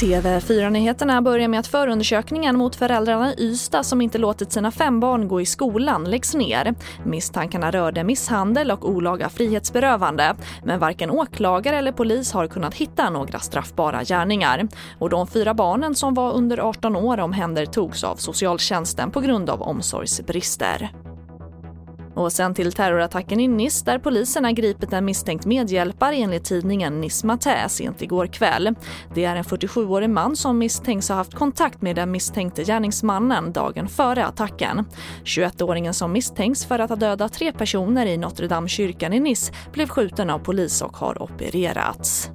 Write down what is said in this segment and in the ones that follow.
TV4-nyheterna börjar med att förundersökningen mot föräldrarna i Ystad som inte låtit sina fem barn gå i skolan läggs ner. Misstankarna rörde misshandel och olaga frihetsberövande men varken åklagare eller polis har kunnat hitta några straffbara gärningar. Och de fyra barnen som var under 18 år omhändertogs av socialtjänsten på grund av omsorgsbrister. Och sen till terrorattacken i Nice där poliserna gripit en misstänkt medhjälpare enligt tidningen Nice Matin sent igår kväll. Det är en 47-årig man som misstänks ha haft kontakt med den misstänkte gärningsmannen dagen före attacken. 21-åringen som misstänks för att ha dödat tre personer i Notre Dame-kyrkan i Nice blev skjuten av polis och har opererats.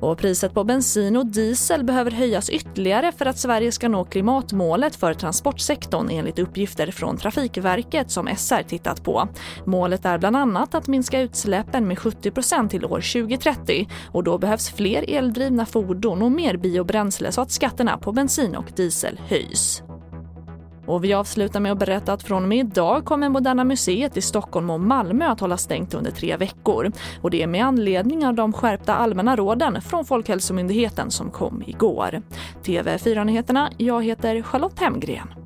Och priset på bensin och diesel behöver höjas ytterligare för att Sverige ska nå klimatmålet för transportsektorn enligt uppgifter från Trafikverket som SR tittat på. Målet är bland annat att minska utsläppen med 70% till år 2030 och då behövs fler eldrivna fordon och mer biobränsle så att skatterna på bensin och diesel höjs. Och vi avslutar med att berätta att från och med idag kommer Moderna Museet i Stockholm och Malmö att hålla stängt under tre veckor. Och det är med anledning av de skärpta allmänna råden från Folkhälsomyndigheten som kom igår. TV4-nyheterna, jag heter Charlotte Hemgren.